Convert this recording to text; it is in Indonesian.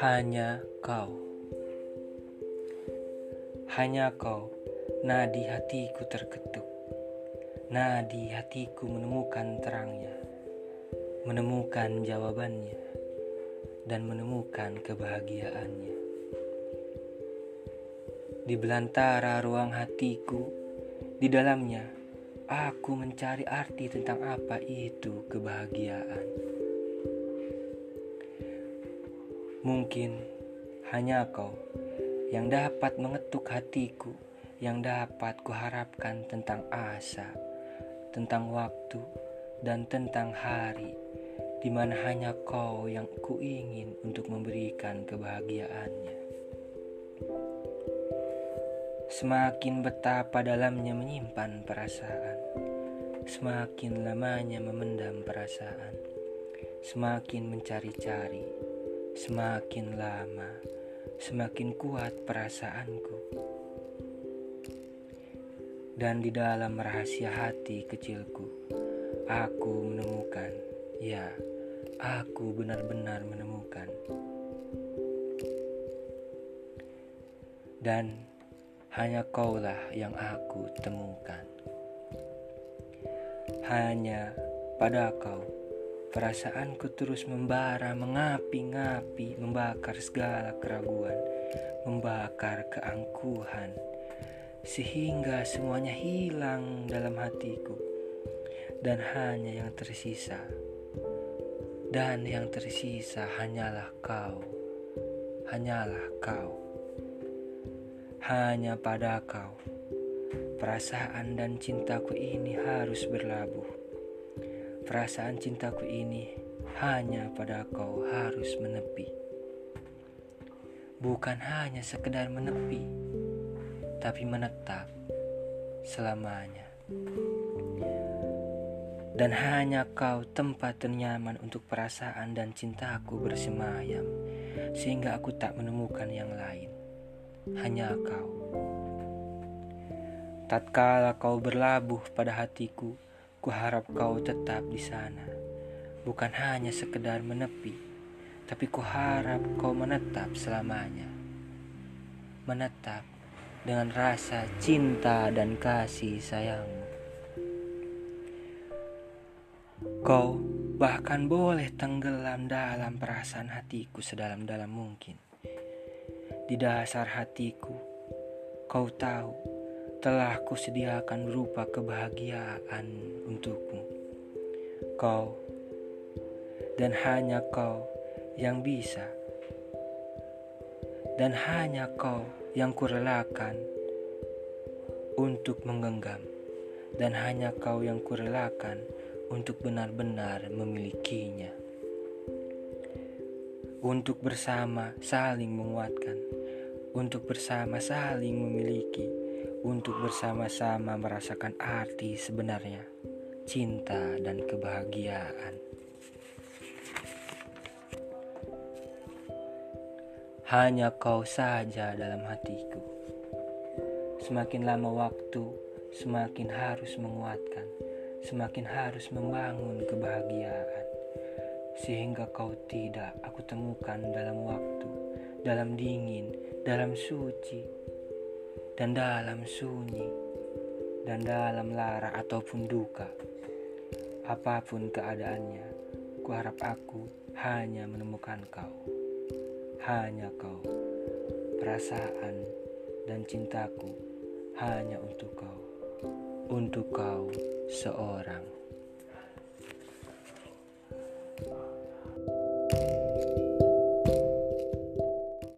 Hanya kau, hanya kau, nadi hatiku terketuk, nadi hatiku menemukan terangnya, menemukan jawabannya, dan menemukan kebahagiaannya. Di belantara ruang hatiku, di dalamnya aku mencari arti tentang apa itu kebahagiaan. Mungkin hanya kau yang dapat mengetuk hatiku, yang dapat kuharapkan tentang asa, tentang waktu, dan tentang hari, di mana hanya kau yang kuingin untuk memberikan kebahagiaannya. Semakin betapa dalamnya menyimpan perasaan, semakin lamanya memendam perasaan, semakin mencari-cari, semakin lama, semakin kuat perasaanku. Dan di dalam rahasia hati kecilku, aku menemukan, ya, aku benar-benar menemukan. Dan hanya kaulah yang aku temukan. Hanya pada kau, perasaanku terus membara, mengapi-ngapi, membakar segala keraguan, membakar keangkuhan, sehingga semuanya hilang dalam hatiku, dan hanya yang tersisa, dan yang tersisa hanyalah kau, hanyalah kau hanya pada kau. Perasaan dan cintaku ini harus berlabuh. Perasaan cintaku ini hanya pada kau harus menepi. Bukan hanya sekedar menepi, tapi menetap selamanya. Dan hanya kau tempat ternyaman untuk perasaan dan cintaku bersemayam, sehingga aku tak menemukan yang lain hanya kau. Tatkala kau berlabuh pada hatiku, ku harap kau tetap di sana. Bukan hanya sekedar menepi, tapi ku harap kau menetap selamanya. Menetap dengan rasa cinta dan kasih sayangmu. Kau bahkan boleh tenggelam dalam perasaan hatiku sedalam-dalam mungkin di dasar hatiku, kau tahu telah kusediakan berupa kebahagiaan untukmu. Kau dan hanya kau yang bisa, dan hanya kau yang kurelakan untuk menggenggam, dan hanya kau yang kurelakan untuk benar-benar memilikinya. Untuk bersama saling menguatkan untuk bersama saling memiliki, untuk bersama-sama merasakan arti sebenarnya cinta dan kebahagiaan. Hanya kau saja dalam hatiku. Semakin lama waktu, semakin harus menguatkan, semakin harus membangun kebahagiaan, sehingga kau tidak aku temukan dalam waktu, dalam dingin, dalam suci dan dalam sunyi dan dalam lara ataupun duka. Apa pun keadaannya, ku harap aku hanya menemukan kau. Hanya kau. Perasaan dan cintaku hanya untuk kau. Untuk kau seorang.